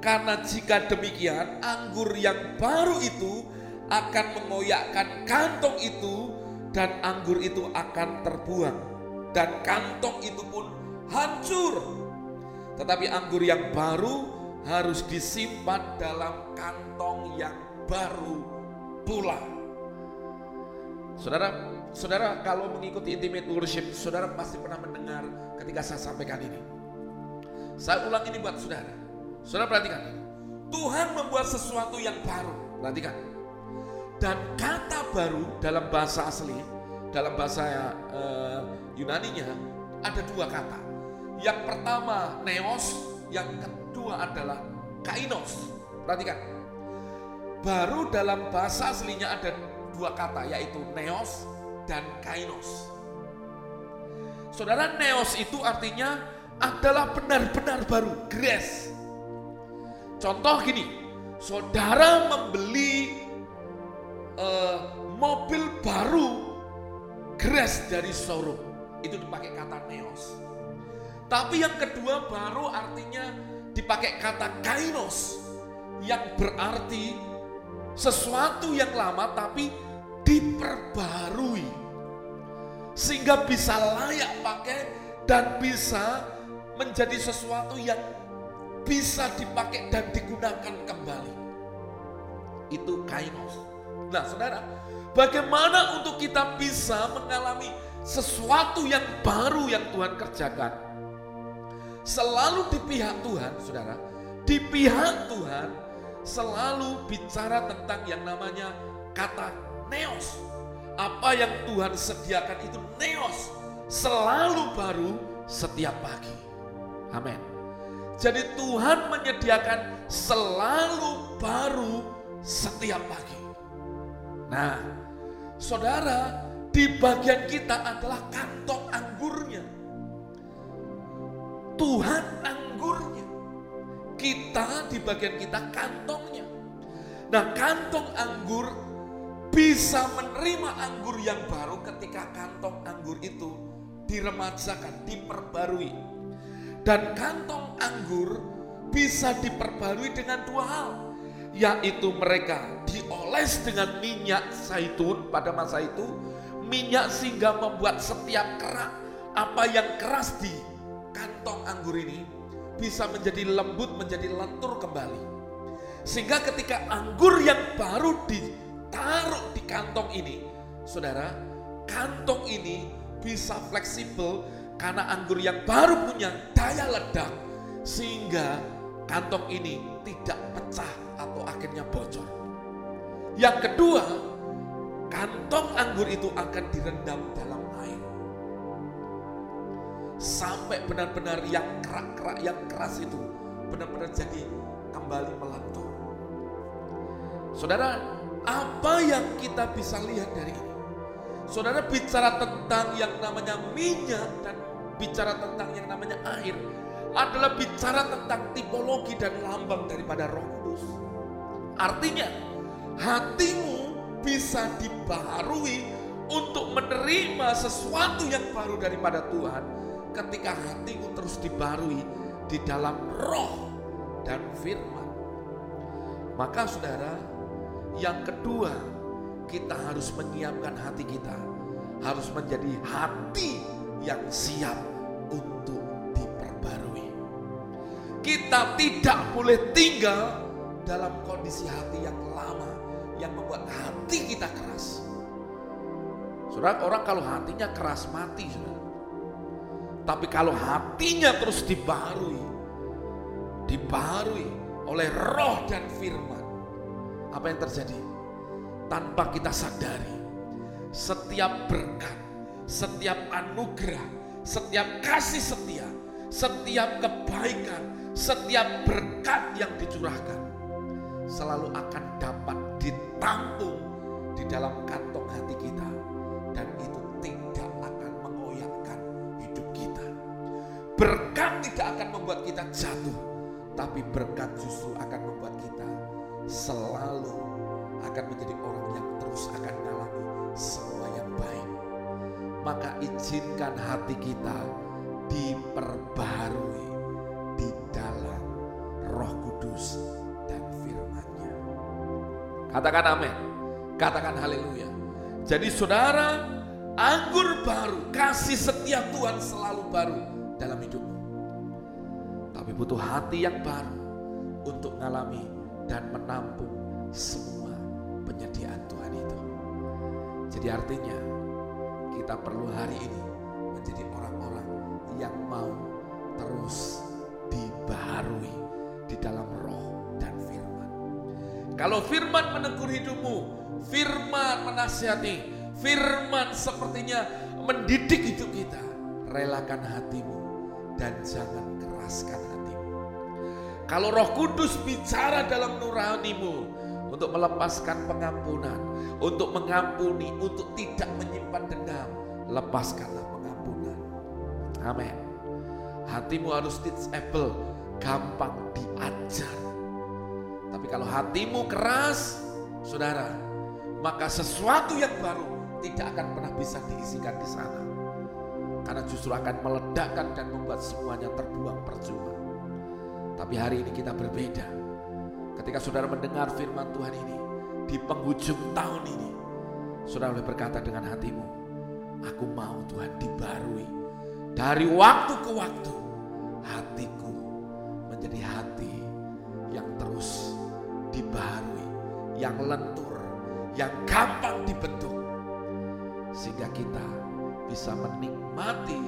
Karena jika demikian, anggur yang baru itu akan mengoyakkan kantong itu dan anggur itu akan terbuang dan kantong itu pun hancur. Tetapi anggur yang baru harus disimpan dalam kantong yang baru pula. Saudara, saudara kalau mengikuti intimate worship, saudara pasti pernah mendengar ketika saya sampaikan ini. Saya ulang ini buat saudara. Saudara perhatikan. Tuhan membuat sesuatu yang baru. Perhatikan. Dan kata baru dalam bahasa asli, dalam bahasa uh, Yunaninya ada dua kata. Yang pertama neos, yang kedua adalah kainos. Perhatikan. Baru dalam bahasa aslinya ada dua kata yaitu neos dan kainos. Saudara neos itu artinya adalah benar-benar baru, grace. Contoh gini, saudara membeli uh, mobil baru grace dari showroom, itu dipakai kata neos. Tapi yang kedua baru artinya dipakai kata kainos yang berarti sesuatu yang lama tapi diperbarui sehingga bisa layak pakai dan bisa menjadi sesuatu yang bisa dipakai dan digunakan kembali. Itu kainos. Nah, Saudara, bagaimana untuk kita bisa mengalami sesuatu yang baru yang Tuhan kerjakan? Selalu di pihak Tuhan, saudara, di pihak Tuhan selalu bicara tentang yang namanya kata neos. Apa yang Tuhan sediakan itu neos, selalu baru setiap pagi. Amin. Jadi Tuhan menyediakan selalu baru setiap pagi. Nah, saudara, di bagian kita adalah kantong anggurnya. Tuhan anggurnya. Kita di bagian kita kantongnya. Nah kantong anggur bisa menerima anggur yang baru ketika kantong anggur itu diremajakan, diperbarui. Dan kantong anggur bisa diperbarui dengan dua hal. Yaitu mereka dioles dengan minyak zaitun pada masa itu. Minyak sehingga membuat setiap kerak apa yang keras di kantong anggur ini bisa menjadi lembut, menjadi lentur kembali. Sehingga ketika anggur yang baru ditaruh di kantong ini, saudara, kantong ini bisa fleksibel karena anggur yang baru punya daya ledak sehingga kantong ini tidak pecah atau akhirnya bocor. Yang kedua, kantong anggur itu akan direndam dalam sampai benar-benar yang kerak-kerak yang keras itu benar-benar jadi kembali melantur. Saudara, apa yang kita bisa lihat dari ini? Saudara bicara tentang yang namanya minyak dan bicara tentang yang namanya air adalah bicara tentang tipologi dan lambang daripada Roh Kudus. Artinya, hatimu bisa dibaharui untuk menerima sesuatu yang baru daripada Tuhan ketika hatimu terus dibarui di dalam roh dan firman. Maka saudara, yang kedua kita harus menyiapkan hati kita. Harus menjadi hati yang siap untuk diperbarui. Kita tidak boleh tinggal dalam kondisi hati yang lama yang membuat hati kita keras. Saudara, orang kalau hatinya keras mati, saudara. Tapi kalau hatinya terus dibarui, dibarui oleh roh dan firman, apa yang terjadi? Tanpa kita sadari, setiap berkat, setiap anugerah, setiap kasih setia, setiap kebaikan, setiap berkat yang dicurahkan, selalu akan dapat ditampung di dalam kantong hati kita. Dan itu Berkat tidak akan membuat kita jatuh, tapi berkat justru akan membuat kita selalu akan menjadi orang yang terus akan mengalami semua yang baik. Maka izinkan hati kita diperbarui di dalam roh kudus dan firmannya. Katakan amin. Katakan haleluya. Jadi saudara, anggur baru, kasih setiap Tuhan selalu baru dalam hidupmu. Tapi butuh hati yang baru untuk mengalami dan menampung semua penyediaan Tuhan itu. Jadi artinya kita perlu hari ini menjadi orang-orang yang mau terus dibaharui di dalam roh dan firman. Kalau firman menegur hidupmu, firman menasihati, firman sepertinya mendidik hidup kita. Relakan hatimu dan jangan keraskan hatimu. Kalau roh kudus bicara dalam nuranimu untuk melepaskan pengampunan, untuk mengampuni, untuk tidak menyimpan dendam, lepaskanlah pengampunan. Amin. Hatimu harus teachable, gampang diajar. Tapi kalau hatimu keras, saudara, maka sesuatu yang baru tidak akan pernah bisa diisikan di sana. Karena justru akan meledakkan dan membuat semuanya terbuang percuma. Tapi hari ini kita berbeda. Ketika saudara mendengar firman Tuhan ini, di penghujung tahun ini, saudara boleh berkata dengan hatimu, aku mau Tuhan dibarui. Dari waktu ke waktu, hatiku menjadi hati yang terus dibarui, yang lentur, yang gampang dibentuk. Sehingga kita bisa menikmati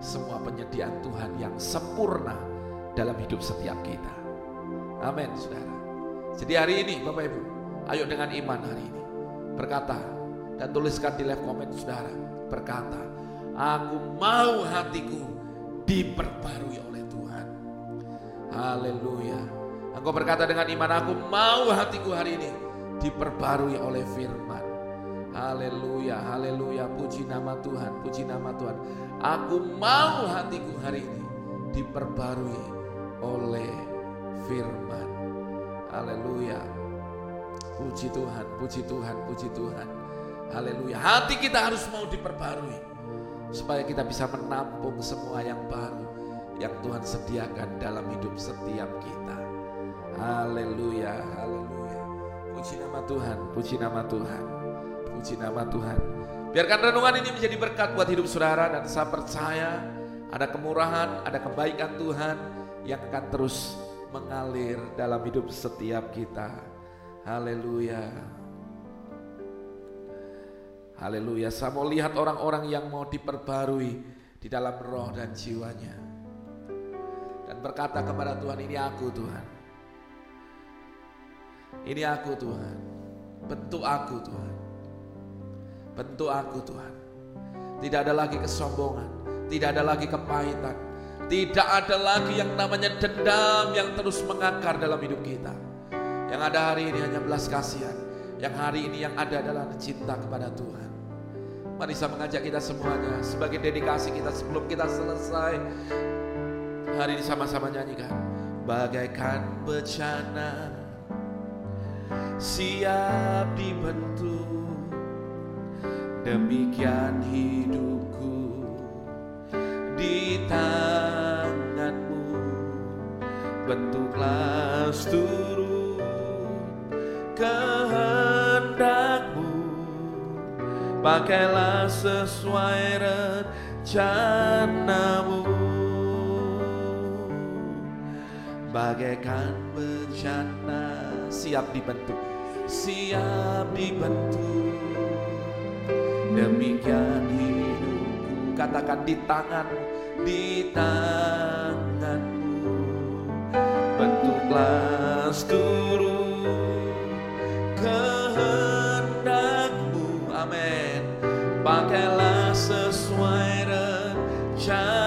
semua penyediaan Tuhan yang sempurna dalam hidup setiap kita. Amin, saudara. Jadi hari ini, Bapak Ibu, ayo dengan iman hari ini berkata dan tuliskan di live comment saudara berkata, aku mau hatiku diperbarui oleh Tuhan. Haleluya. Engkau berkata dengan iman, aku mau hatiku hari ini diperbarui oleh firman. Haleluya, haleluya, puji nama Tuhan, puji nama Tuhan. Aku mau hatiku hari ini diperbarui oleh firman. Haleluya. Puji Tuhan, puji Tuhan, puji Tuhan. Haleluya. Hati kita harus mau diperbarui supaya kita bisa menampung semua yang baru yang Tuhan sediakan dalam hidup setiap kita. Haleluya, haleluya. Puji nama Tuhan, puji nama Tuhan. Puji nama Tuhan. Biarkan renungan ini menjadi berkat buat hidup saudara dan saya percaya ada kemurahan, ada kebaikan Tuhan yang akan terus mengalir dalam hidup setiap kita. Haleluya. Haleluya. Saya mau lihat orang-orang yang mau diperbarui di dalam roh dan jiwanya. Dan berkata kepada Tuhan, ini aku Tuhan. Ini aku Tuhan. Bentuk aku Tuhan. Bentuk aku Tuhan. Tidak ada lagi kesombongan. Tidak ada lagi kepahitan. Tidak ada lagi yang namanya dendam yang terus mengakar dalam hidup kita. Yang ada hari ini hanya belas kasihan. Yang hari ini yang ada adalah cinta kepada Tuhan. Mari saya mengajak kita semuanya sebagai dedikasi kita sebelum kita selesai. Hari ini sama-sama nyanyikan. Bagaikan bencana siap dibentuk demikian hidupku di tanganmu. Bentuklah seluruh kehendakmu. Pakailah sesuai rencanamu. Bagaikan bencana siap dibentuk. Siap dibentuk demikian hidupku katakan di tangan di tanganmu. Bentuklah seluruh kehendakmu amin. Pakailah sesuai rencanamu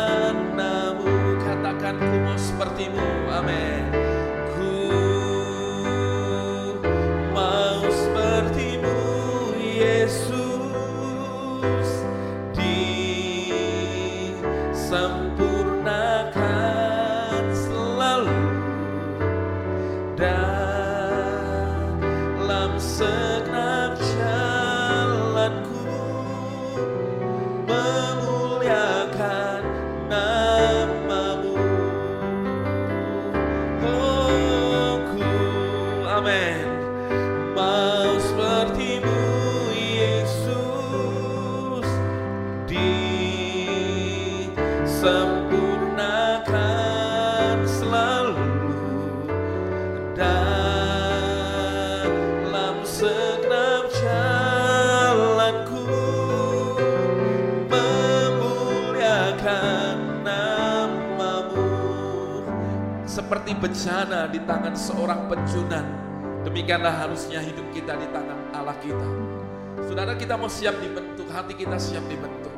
bencana di tangan seorang pencunang. Demikianlah harusnya hidup kita di tangan Allah kita. Saudara kita mau siap dibentuk, hati kita siap dibentuk.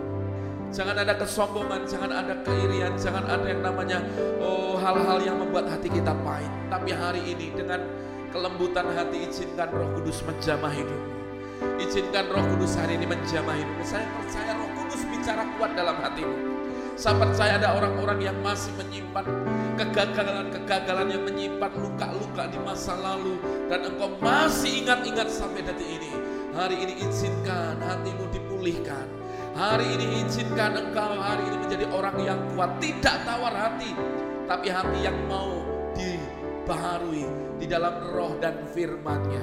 Jangan ada kesombongan, jangan ada keirian, jangan ada yang namanya oh hal-hal yang membuat hati kita pahit. Tapi hari ini dengan kelembutan hati izinkan Roh Kudus menjamah hidupmu. Izinkan Roh Kudus hari ini menjamah hidupmu. Saya percaya Roh Kudus bicara kuat dalam hatimu. Saya percaya ada orang-orang yang masih menyimpan kegagalan-kegagalan yang menyimpan luka-luka di masa lalu dan engkau masih ingat-ingat sampai detik ini. Hari ini izinkan hatimu dipulihkan Hari ini izinkan engkau hari ini menjadi orang yang kuat, tidak tawar hati, tapi hati yang mau dibaharui di dalam roh dan firman-Nya.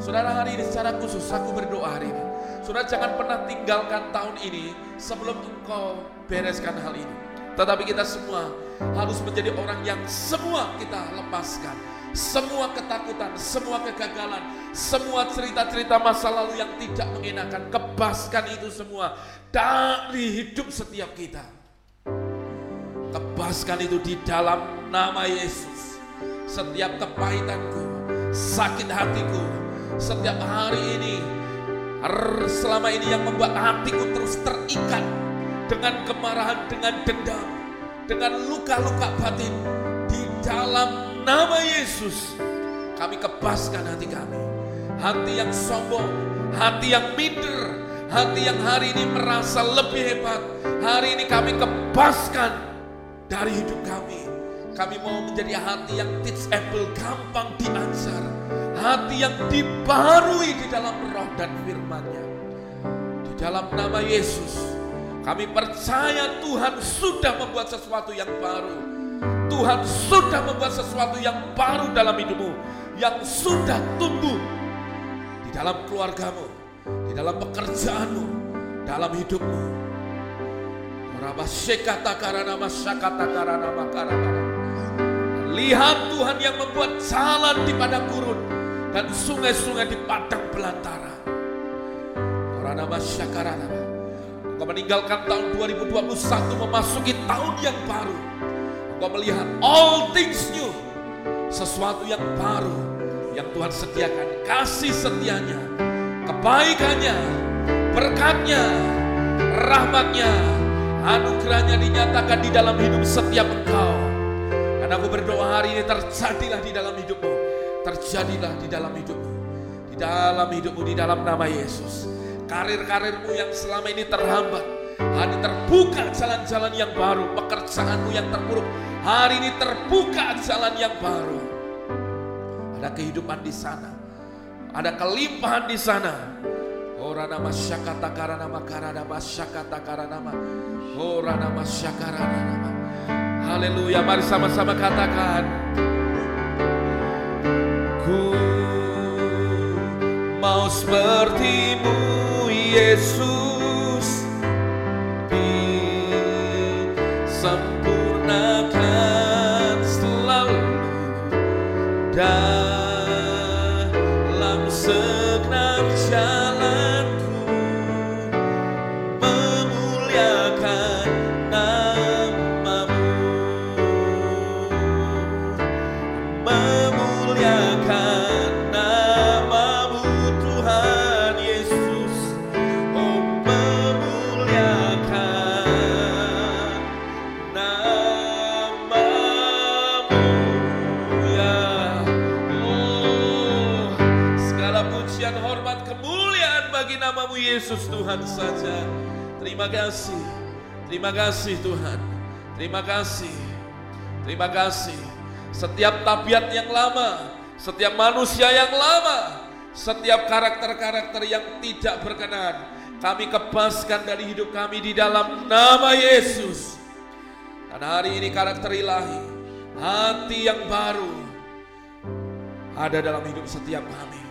Saudara hari ini secara khusus aku berdoa hari ini. Saudara jangan pernah tinggalkan tahun ini sebelum engkau bereskan hal ini. Tetapi kita semua harus menjadi orang yang semua kita lepaskan semua ketakutan, semua kegagalan, semua cerita-cerita masa lalu yang tidak mengenakan, kebaskan itu semua dari hidup setiap kita. Kebaskan itu di dalam nama Yesus. Setiap kepahitanku, sakit hatiku, setiap hari ini, selama ini yang membuat hatiku terus terikat dengan kemarahan, dengan dendam, dengan luka-luka batin di dalam nama Yesus kami kebaskan hati kami. Hati yang sombong, hati yang minder, hati yang hari ini merasa lebih hebat. Hari ini kami kebaskan dari hidup kami. Kami mau menjadi hati yang teachable, gampang diajar. Hati yang dibarui di dalam roh dan firman-Nya. Di dalam nama Yesus, kami percaya Tuhan sudah membuat sesuatu yang baru Tuhan sudah membuat sesuatu yang baru dalam hidupmu, yang sudah tumbuh di dalam keluargamu, di dalam pekerjaanmu, dalam hidupmu. Lihat Tuhan yang membuat jalan di padang gurun dan sungai-sungai di padang belantara. Kau meninggalkan tahun 2021 memasuki tahun yang baru Kau melihat all things new. Sesuatu yang baru yang Tuhan sediakan. Kasih setianya, kebaikannya, berkatnya, rahmatnya, anugerahnya dinyatakan di dalam hidup setiap engkau. Dan aku berdoa hari ini terjadilah di dalam hidupmu. Terjadilah di dalam hidupmu. Di dalam hidupmu, di dalam nama Yesus. Karir-karirmu yang selama ini terhambat Hari terbuka jalan-jalan yang baru, pekerjaanmu yang terpuruk. Hari ini terbuka jalan yang baru. Ada kehidupan di sana. Ada kelimpahan di sana. Ora nama syakata karana makarana masyakata karana Ora nama syakarana nama. Haleluya, mari sama-sama katakan. Ku mau sepertimu Tuhan saja. Terima kasih. Terima kasih Tuhan. Terima kasih. Terima kasih. Setiap tabiat yang lama setiap manusia yang lama setiap karakter-karakter yang tidak berkenan kami kebaskan dari hidup kami di dalam nama Yesus. Dan hari ini karakter ilahi, hati yang baru ada dalam hidup setiap kami.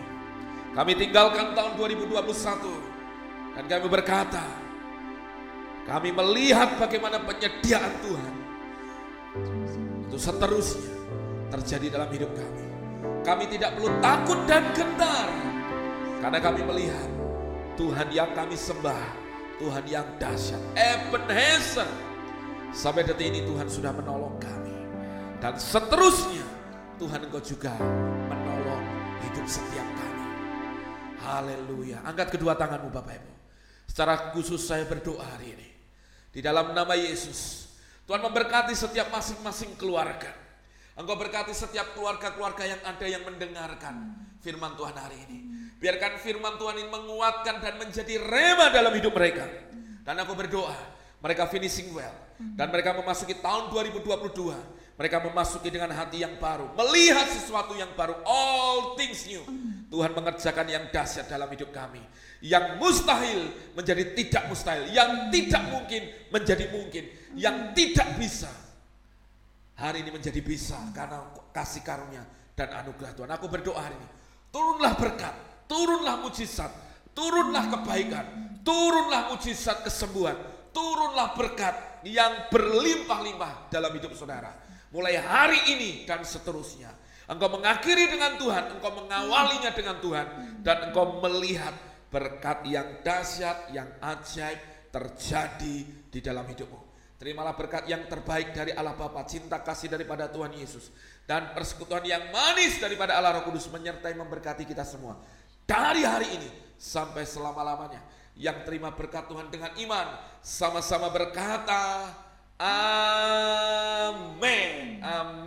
Kami tinggalkan tahun 2021 dan kami berkata, kami melihat bagaimana penyediaan Tuhan untuk seterusnya terjadi dalam hidup kami. Kami tidak perlu takut dan gentar karena kami melihat Tuhan yang kami sembah, Tuhan yang dahsyat, Ebenezer. Sampai detik ini Tuhan sudah menolong kami. Dan seterusnya Tuhan engkau juga menolong hidup setiap kami. Haleluya. Angkat kedua tanganmu Bapak Ibu. Secara khusus saya berdoa hari ini. Di dalam nama Yesus. Tuhan memberkati setiap masing-masing keluarga. Engkau berkati setiap keluarga-keluarga yang ada yang mendengarkan firman Tuhan hari ini. Biarkan firman Tuhan ini menguatkan dan menjadi rema dalam hidup mereka. Dan aku berdoa, mereka finishing well. Dan mereka memasuki tahun 2022 mereka memasuki dengan hati yang baru, melihat sesuatu yang baru, all things new. Tuhan mengerjakan yang dahsyat dalam hidup kami. Yang mustahil menjadi tidak mustahil, yang tidak mungkin menjadi mungkin, yang tidak bisa. Hari ini menjadi bisa karena kasih karunia dan anugerah Tuhan. Aku berdoa hari ini, turunlah berkat, turunlah mujizat, turunlah kebaikan, turunlah mujizat kesembuhan, turunlah berkat yang berlimpah-limpah dalam hidup saudara mulai hari ini dan seterusnya. Engkau mengakhiri dengan Tuhan, engkau mengawalinya dengan Tuhan, dan engkau melihat berkat yang dahsyat, yang ajaib terjadi di dalam hidupmu. Terimalah berkat yang terbaik dari Allah Bapa, cinta kasih daripada Tuhan Yesus, dan persekutuan yang manis daripada Allah Roh Kudus menyertai memberkati kita semua. Dari hari ini sampai selama-lamanya. Yang terima berkat Tuhan dengan iman, sama-sama berkata, Amin. Amin.